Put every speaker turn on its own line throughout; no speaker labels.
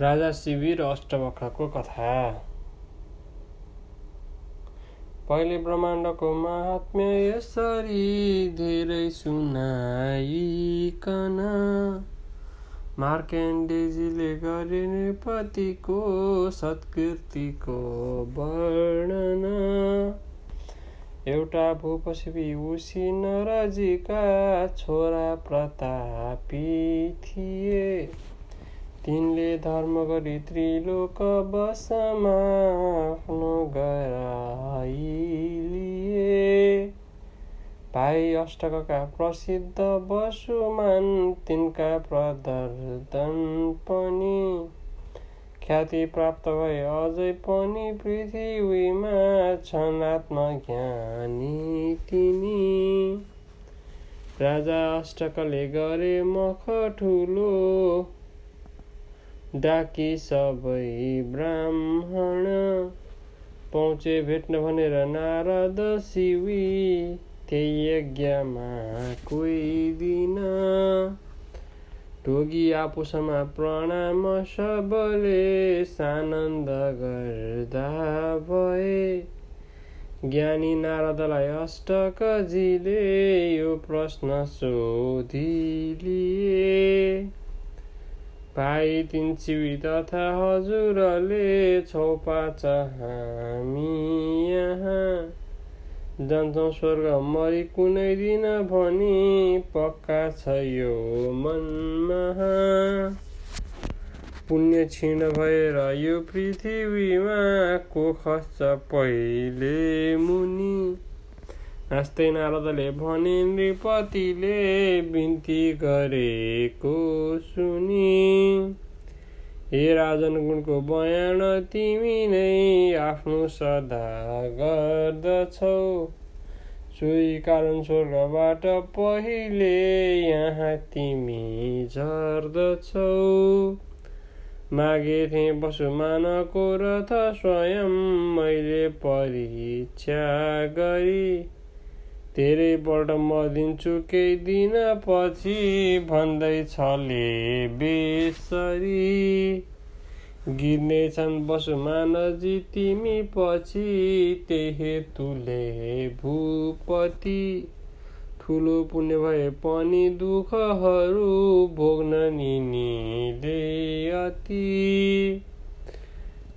राजा शिविर अष्टवक्रको कथा। पहिले ब्रह्माण्डको महात्म्य यसरी धेरै सुनाइकन। मार्केन्डेजीले गरे नृपतिको सत्कृतिको वर्णन। एउटा भूपसिपी उसी नरजीका छोरा प्रतापी थिए। तिनले धर्म गरी त्रिलोक बसमा आफ्नो गराइलिए भाइ अष्टकका प्रसिद्ध बसुमान तिनका प्रदर्शन पनि। ख्याति प्राप्त भए अझै पनि पृथ्वीमा छन् आत्मज्ञानी तिनी। राजा अष्टकले गरे मख ठुलो डाकी सबै ब्राह्मण। पहुँचे भेट्न भनेर नारद शिवी त्यही यज्ञमा कोही दिन ढोगी आपुसमा प्रणाम सबले सानन्द गर्दा भए। ज्ञानी नारदलाई अष्टकजीले यो प्रश्न सोधिलिए। चिवी तथा हजुरले छौ पाँच हामी यहाँ जान्छौँ स्वर्ग मरि कुनै दिन भनी पक्का छ यो मनमा पुण्य क्षीण भएर यो पृथ्वीमा को खस्छ पहिले मुनि हाँस्दै नारदले भने नृपतिले बिन्ती गरेको सुनि। हे राजन गुणको बयान तिमी नै आफ्नो सदा गर्दछौ। सोही कारण स्वर्गबाट पहिले यहाँ तिमी झर्दछौ। मागे थिएँ पशुमानको रथ स्वयं मैले परीक्षा गरी। धेरैपल्ट म दिन्छु केही दिन पछि भन्दैछले बेसरी। गिर्नेछन् बसुमानजी तिमी पछि त्यही हेतुले भूपति। ठुलो पुण्य भए पनि दुःखहरू भोग्न निनीले अति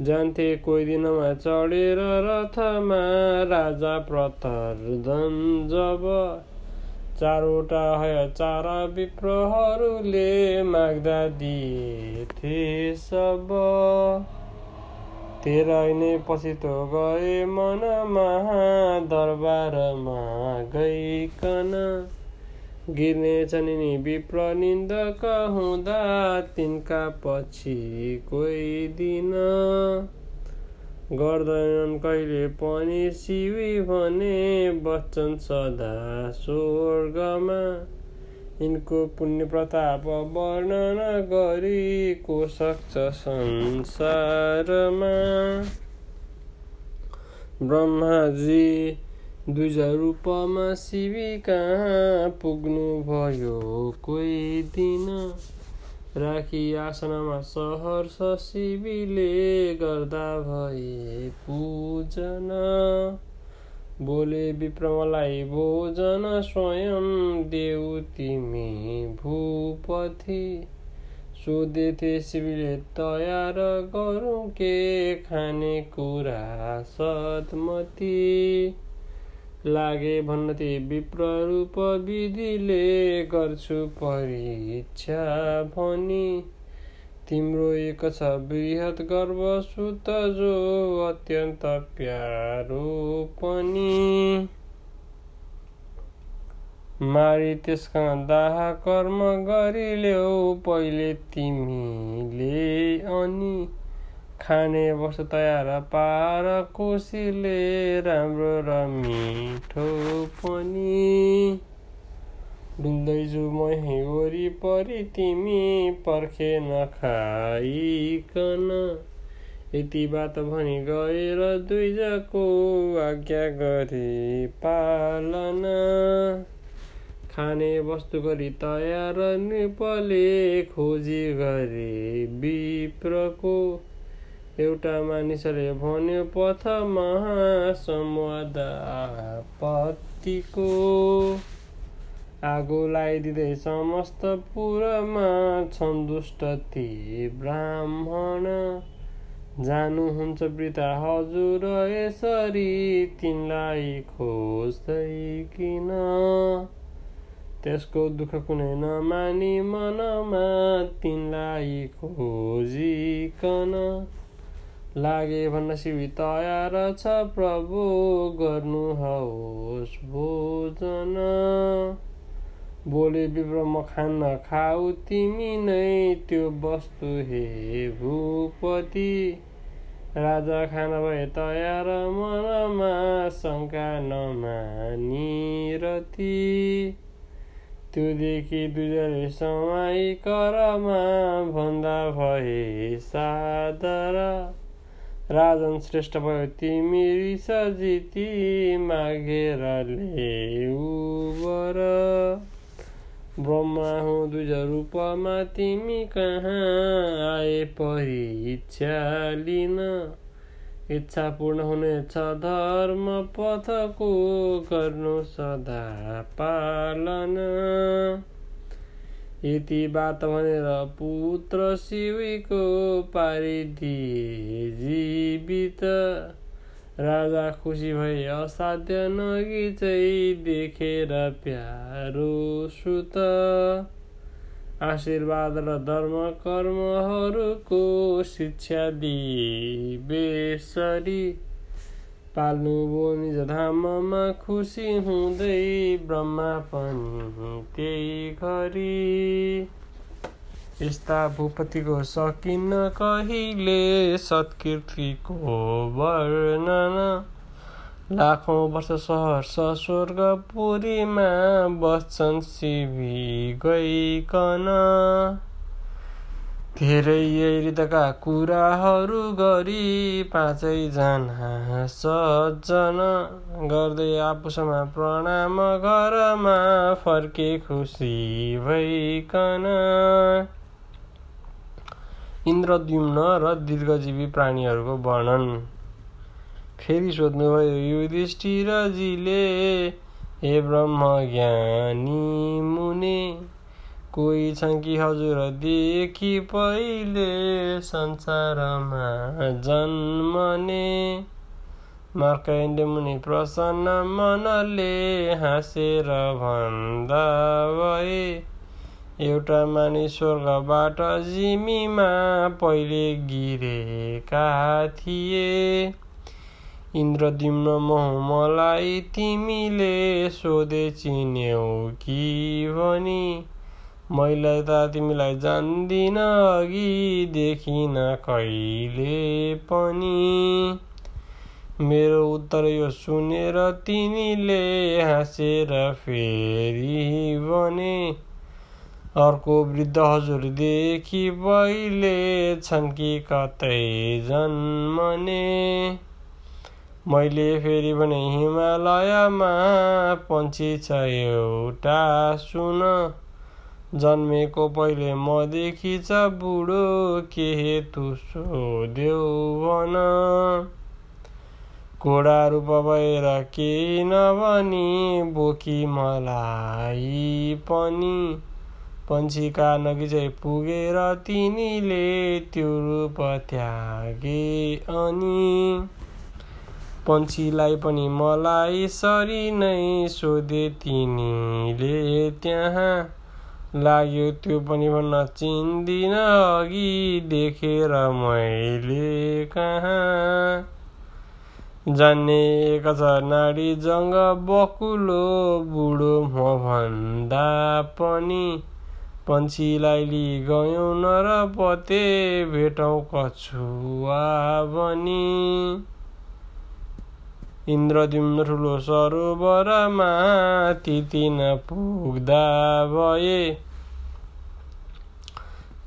जान्थे कोही दिनमा चढेर रथमा राजा प्रतर्दन जब चारवटा चार विप्रहरूले माग्दा दिएथे सब। तेह्र नै पछितो गए मनमा दरबारमा गइकन गिर्नेछन् नि विप्र निन्दक हुँदा तिनका पछि कोही दिन। गर्दैनन् कहिले पनि शिवी भने बच्छन् सदा स्वर्गमा। यिनको पुण्य प्रताप वर्णन गरी को सक्छ संसारमा। ब्रह्माजी द्विज रूपमा शिवी कहाँ पुग्नुभयो। कोही दिन राखी आसनमा सहर्ष शिवीले गर्दा भए पूजन। बोले विप्रमलाई भोजन स्वयं देऊ तिमी भूपति। सोधेथे शिवले तयार गरौँ के? खाने कुरा सतमती लागे भन्न विप्र रूप विधिले गर्छु परीक्षा भनी। तिम्रो एक छ बृहत गर्वसुत जो अत्यन्त प्यारो पनि मारी त्यसका दाह कर्म गरिल्यौ पहिले तिमीले अनि। खाने वस्तु तयार पार कोसीले राम्रो र मिठो पनि। डुल्दैछु म वरिपरि तिमी पर्खे नखाइकन। यति बात भनी गएर दुईजको आज्ञा गरे पालन। खाने वस्तु गरी तयार नृपले खोजी गरे विप्रको। एउटा मानिसले भन्यो पथमा संवाद आपत्तिको आगो लगाइदिँदै समस्त पुरमा सन्तुष्ट ती ब्राह्मण। जानुहुन्छ वृथा हजुर यसरी तिनलाई खोज्दै किन? त्यसको दुःख कुनै नमानी मनमा तिनलाई खोजिकन लागे भन्न तयार छ प्रभु गर्नुहोस् भोजन। बोले विप्र म खान्न खाऊ तिमी नै त्यो वस्तु हे भूपति। राजा खान भए तयार मनमा शङ्का नमानी रती त्योदेखि दुजले समाई करमा भन्दा भए सादर। राजन श्रेष्ठ भयो तिमी रिस जिती मागेर ल्याउबर ब्रह्मा हुँ दुज रूपमा तिमी कहाँ आए परीक्षा लिन? इच्छा पूर्ण हुनेछ धर्म पथको गर्नु सदा पालन। यति बात भनेर पुत्र शिवीको पारिदिए जीवित। राजा खुसी भए असाध्य नगी चाहिँ देखेर प्यारो सुत। आशीर्वाद र धर्म कर्महरूको शिक्षा दिए बेसरी। पाल्नुभयो निज धाममा खुसी हुँदै ब्रह्मा पनि त्यही घरी। यस्ता भूपतिको सकिन्न कहिले सत्कीर्तिको वर्णन? लाखौँ वर्ष सहर्ष स्वर्गपुरीमा बस्छन् शिवी गइकन। धेरै हृदयका कुराहरू गरी पाँचैजना सज्जन गर्दै आफूसँग प्रणाम घरमा फर्के खुसी भइकन। इन्द्रद्युम्न र दीर्घजीवी प्राणीहरूको वर्णन। फेरि सोध्नुभयो युधिष्ठिरजीले हे ब्रह्म ज्ञानी मुने कोही छन् कि हजुरदेखि पहिले संसारमा जन्मने। मार्कण्डे मुनि प्रसन्न मनले हाँसेर भन्दा भए एउटा मानिस स्वर्गबाट जिमीमा पहिले गिरेका थिए। इन्द्रद्युम्न मलाई तिमीले सोधे चिन्यौ कि भनी मैले त तिमीलाई जान्दिन देखिन कहिले पनि। मेरो उत्तर यो सुनेर तिमीले हाँसेर फेरि भने अर्को वृद्ध हजुरदेखि पहिले छन् कि कतै जन्मने मैले फेरि भने हिमालयमा पन्छी छ एउटा सुन। जन्मेको पहिले मदेखि छ बुढो के हेतु सोध्यौ भन घोडा रूप भएर केही नभनी बोकी मलाई पनि। पन्छीका नगी चाहिँ पुगेर तिनीले त्यो रूप त्यागे अनि। पन्छीलाई पनि मलाई सरी नै सोधे तिनीले त्यहाँ। लाग्यो त्यो पनि भन्न चिन्दिन अघि देखेर मैले कहाँ? जान्ने एक छ नाडी जङ्ग बकुलो बुढो म भन्दा पनि पन्छीलाई लि गयौँ नरपते भेटौँ कछुवा बनी। इन्द्रद्युम्न ठुलो सरोवरमा तितिन पुग्दा भए।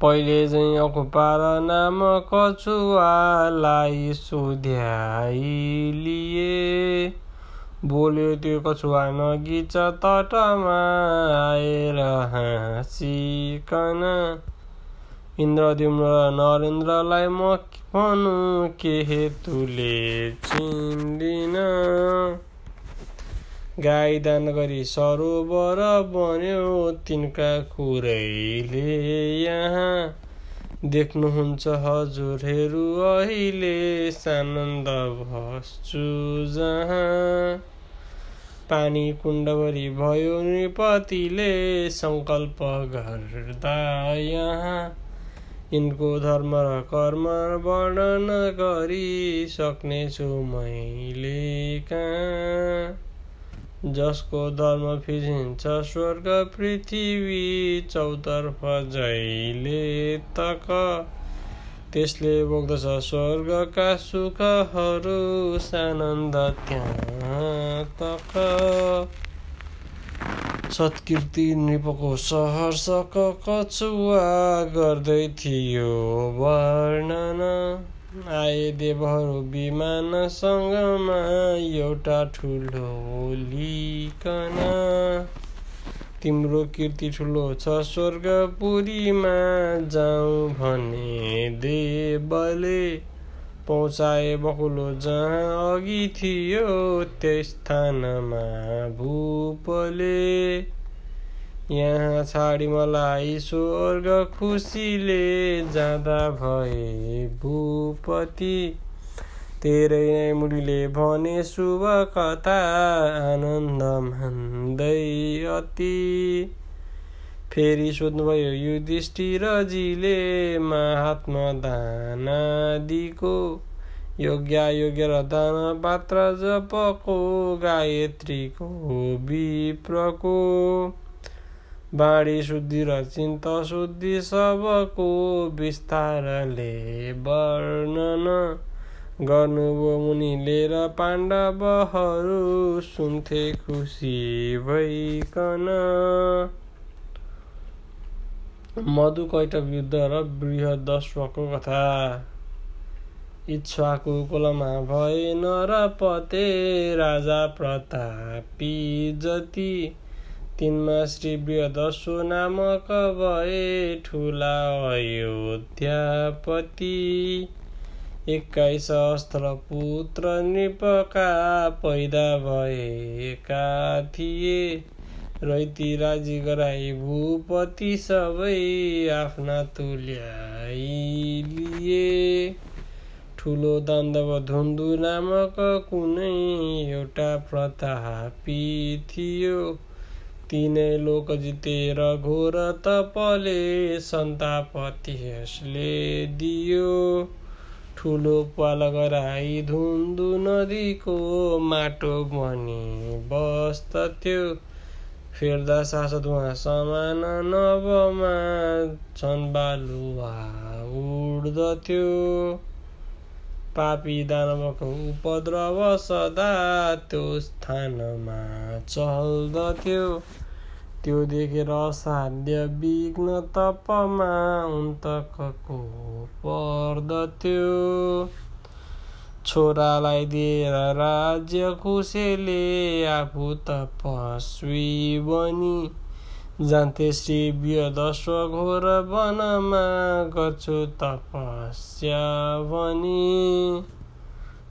पहिले चाहिँ अकुपार नाम कछुवालाई सुध्याइ लिए बोल्यो त्यो कछुवा नगिच तटमा आएर हाँसिकन। इन्द्रद्युम्न नरेन्द्रलाई म भनौँ के हेतुले चिन्दिन। गाई दान गरी सरोवर बन्यो तिनका कुरैले यहाँ। देख्नुहुन्छ हजुरहरू अहिले सानन्द बस्छु जहाँ। पानी कुण्डभरि भयो नृपतिले सङ्कल्प गर्दा यहाँ। यिनको धर्म र कर्म वर्णन गरिसक्नेछु मैले कहाँ? जसको धर्म फिजिन्छ स्वर्ग पृथ्वी चौतर्फ जैले तक। त्यसले बोक्दछ स्वर्गका सुखहरू सानन्द त्यहाँ तक। सत्कृति नृपको सहर्षक कछुवा गर्दै थियो। वर्णन आए देवहरू विमानसँगमा एउटा ठुलो लिकन। तिम्रो कीर्ति ठुलो छ स्वर्गपुरीमा जाउँ भने देवले पहुँचाए बकुलो जहाँ अघि थियो त्यस स्थानमा भूपले। यहाँ छाडी मलाई स्वर्ग खुसीले जाँदा भए भूपति। तेरै नै मुडीले भने शुभ कथा आनन्द मान्दै अति। फेरि सोध्नुभयो युधिष्ठिरजीले महात्मा दानादिको योग्य योग्य र दान पात्र जपको गायत्रीको विप्रको बाणी शुद्धि र चिन्ता शुद्धि सबको विस्तारले वर्णन गर्नुभयो। मुनिले र पाण्डवहरू सुन्थे खुसी भइकन। मधुकैटव युद्ध र बृहदश्वको कथा। इच्छाको कुलमा भए नरपते राजा प्रतापी जति। तिनमा श्री बृहदस्व नामक भए ठुला अयोध्यापति। एक्काइस अस्त्र पुत्र नृपका पैदा भएका थिए। रैती राजी गराई भूपति सबै आफ्ना तुल्याइलिए ठुलो दान्दव धुन्दु नामक कुनै एउटा प्रतापी थियो तिनै लोक जितेर घोर तपले सन्तापति यसले दियो। ठुलो पाल गराई धुन्दु नदीको माटो बनी बस्तथ्यो। फेर्दा सासद उहाँ समान नभमा छन् बालुवा उड्दथ्यो पापी दानवको उपद्रव सदा त्यो स्थानमा चल्दथ्यो। त्यो देखेर असाध्य विघ्न तपमा उन्तकको पर्दथ्यो। छोरालाई दिएर राज्य खुसेले आफू तपस्वी बनी जान्थे श्री व्यदस्व घोर वनमा गर्छु तपस्या भनी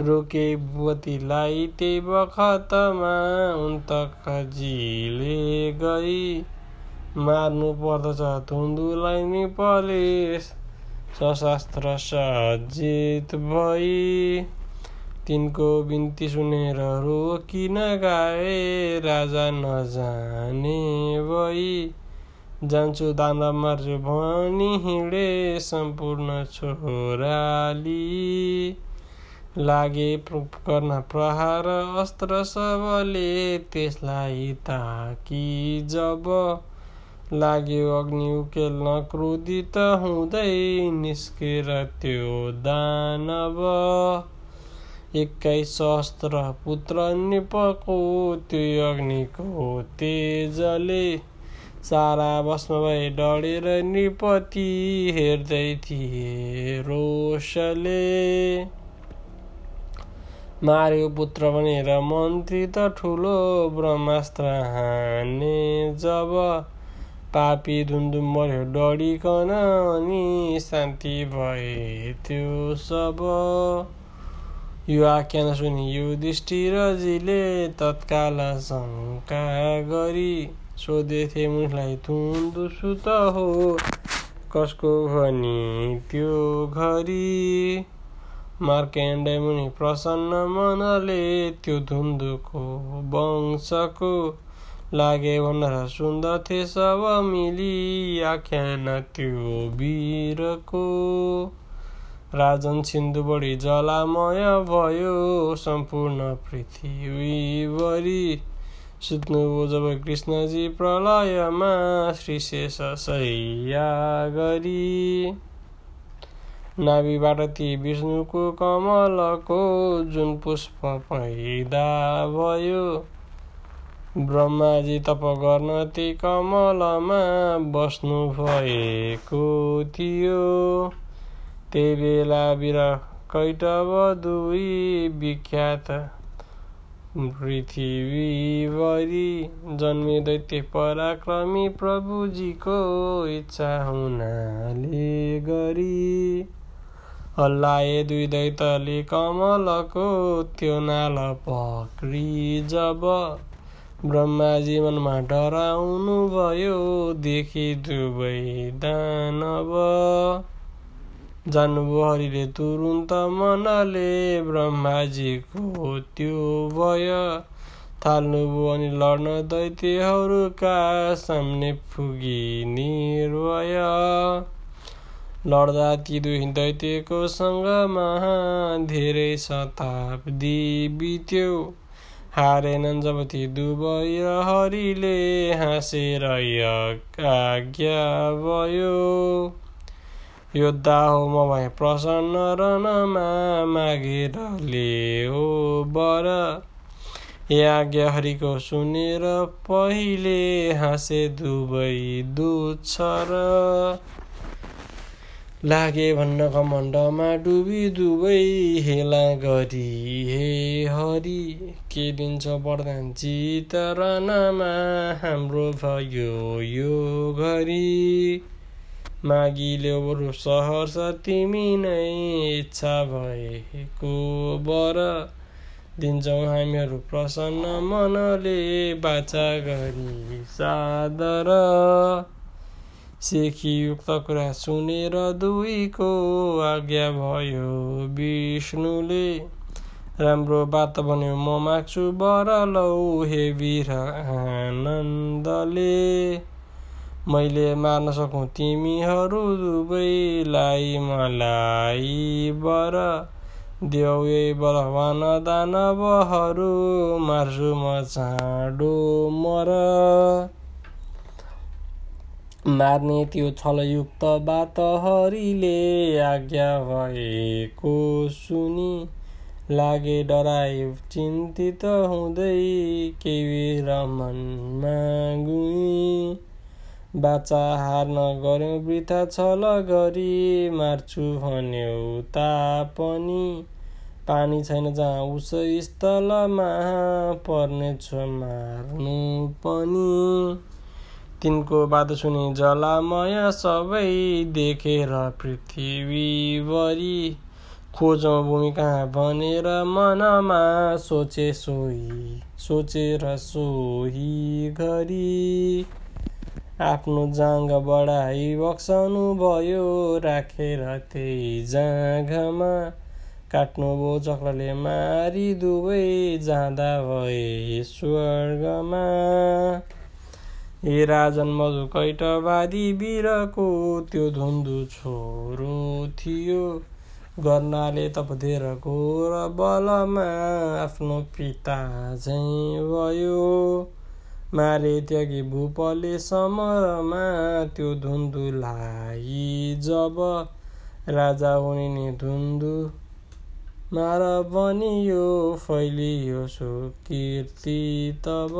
रोके बुवतीलाई त्यही बखतमा उन्तकजीले गई। मार्नु पर्दछ धुन्दुलाई नि पले सशास्त्र सजित भई। तिनको बिन्ती सुनेर रोकिन गाए? राजा नजाने भई। जान्छु दाना मार्छु भनी हिँडे सम्पूर्ण छोराली। लागे गर्न प्रहार अस्त्र सबले त्यसलाई ताकि जब। लाग्यो अग्नि उकेल्न क्रोधित हुँदै निस्केर त्यो दानव। एक्काइस सहस्त्र पुत्र निपको त्यो अग्निको तेजले सारा बस्न भए डढेर निपति हेर्दै थिए रोषले। मार्यो पुत्र भनेर मन्त्री त ठुलो ब्रह्मास्त्र हाने जब पापी धुमधुम मर्यो डढिकन अनि शान्ति भए त्यो सब। यो आख्या नसुनि युधिष्ठिरजीले तत्काल शङ्का गरी सोधेथे मुनिलाई धुन्दु सुत हो कसको भनी त्यो घरी? मार्केण्ड मुनि प्रसन्न मनले त्यो धुन्दुको वंशको लागे भनेर सुन्दथे सब मिली आख्यान त्यो वीरको राजन सिन्धु बढी जलामय भयो सम्पूर्ण पृथ्वीभरि सुत्नुभयो जब कृष्णजी प्रलयमा श्रीशेष सैया गरी। नाभिबाट ती विष्णुको कमलको जुन पुष्प पैदा भयो ब्रह्माजी तप गर्न ती कमलमा बस्नु भएको थियो। त्यही बेला वीर कैटव दुई विख्यात। पृथ्वीभरि जन्मे दैत्य पराक्रमी प्रभुजीको इच्छा हुनाले गरी। हल्लाए दुई दैतले कमलको त्यो नाल पक्री जब ब्रह्माजी मनमा डराउनु भयो देखि दुवै दानव। जान्नुभयो हरिले तुरुन्त मनले ब्रह्माजीको त्यो भय थाल्नुभयो अनि लड्न दैत्यहरूका सामने पुगी निर्भय। लड्दा ती दुई दैत्यको सँगमा धेरै शताब्दी बित्यो। हारेनन् जब ती दुवै हरिले हाँसेर आज्ञा भयो। योद्धा हो म भए प्रसन्न रनमा मागेर हो बर। आज्ञा हरिको सुनेर पहिले हाँसे दुवै र लागे भन्न कमण्डमा डुबी दुवै हेला गरी हे हरि के दिन्छ वरदान चितरनमा हाम्रो भयो यो घरी? मागिल्यो सहर तिमी नै इच्छा भएको बर। दिन्छौँ हामीहरू प्रसन्न मनले बाचा गरी सादर। सेखीयुक्त कुरा सुनेर दुईको आज्ञा भयो विष्णुले। राम्रो बात भन्यो म माग्छु बर लौ हे वीर आनन्दले। मैले मार्न सकौँ तिमीहरू दुवैलाई मलाई बर देऊ बलवान दानवहरू मार्छु म चाँडो मर। मार्ने त्यो छलयुक्त बातहरीले आज्ञा भएको सुनि लागे डराए चिन्तित हुँदै केही रमनमा गुई बाचा हार्न गऱ्यौँ वृथा छल गरी मार्छु भन्यो। तापनि पानी छैन जहाँ उस स्थलमा पर्नेछ मार्नु पनि। तिनको बात सुनि जलामय सबै देखेर पृथ्वीभरि खोजौँ भूमि कहाँ भनेर मनमा सोचे सोही सोचेर सोही घरी। आफ्नो जाँग बढाइ बक्साउनु भयो राखेर त्यही जाँघमा काट्नुभयो चक्रले मारी दुवै जाँदा भए स्वर्गमा। हे राजन मधु कैटवादी वीरको त्यो धुन्दु छोरो थियो। गर्नाले तपधेर घोर बलमा आफ्नो पिता झैँ भयो। मारे त्यागी भूपले समरमा त्यो धुन्दुलाई जब राजा हुने नि धुन्दु मार बनियो फैलियो सो तब।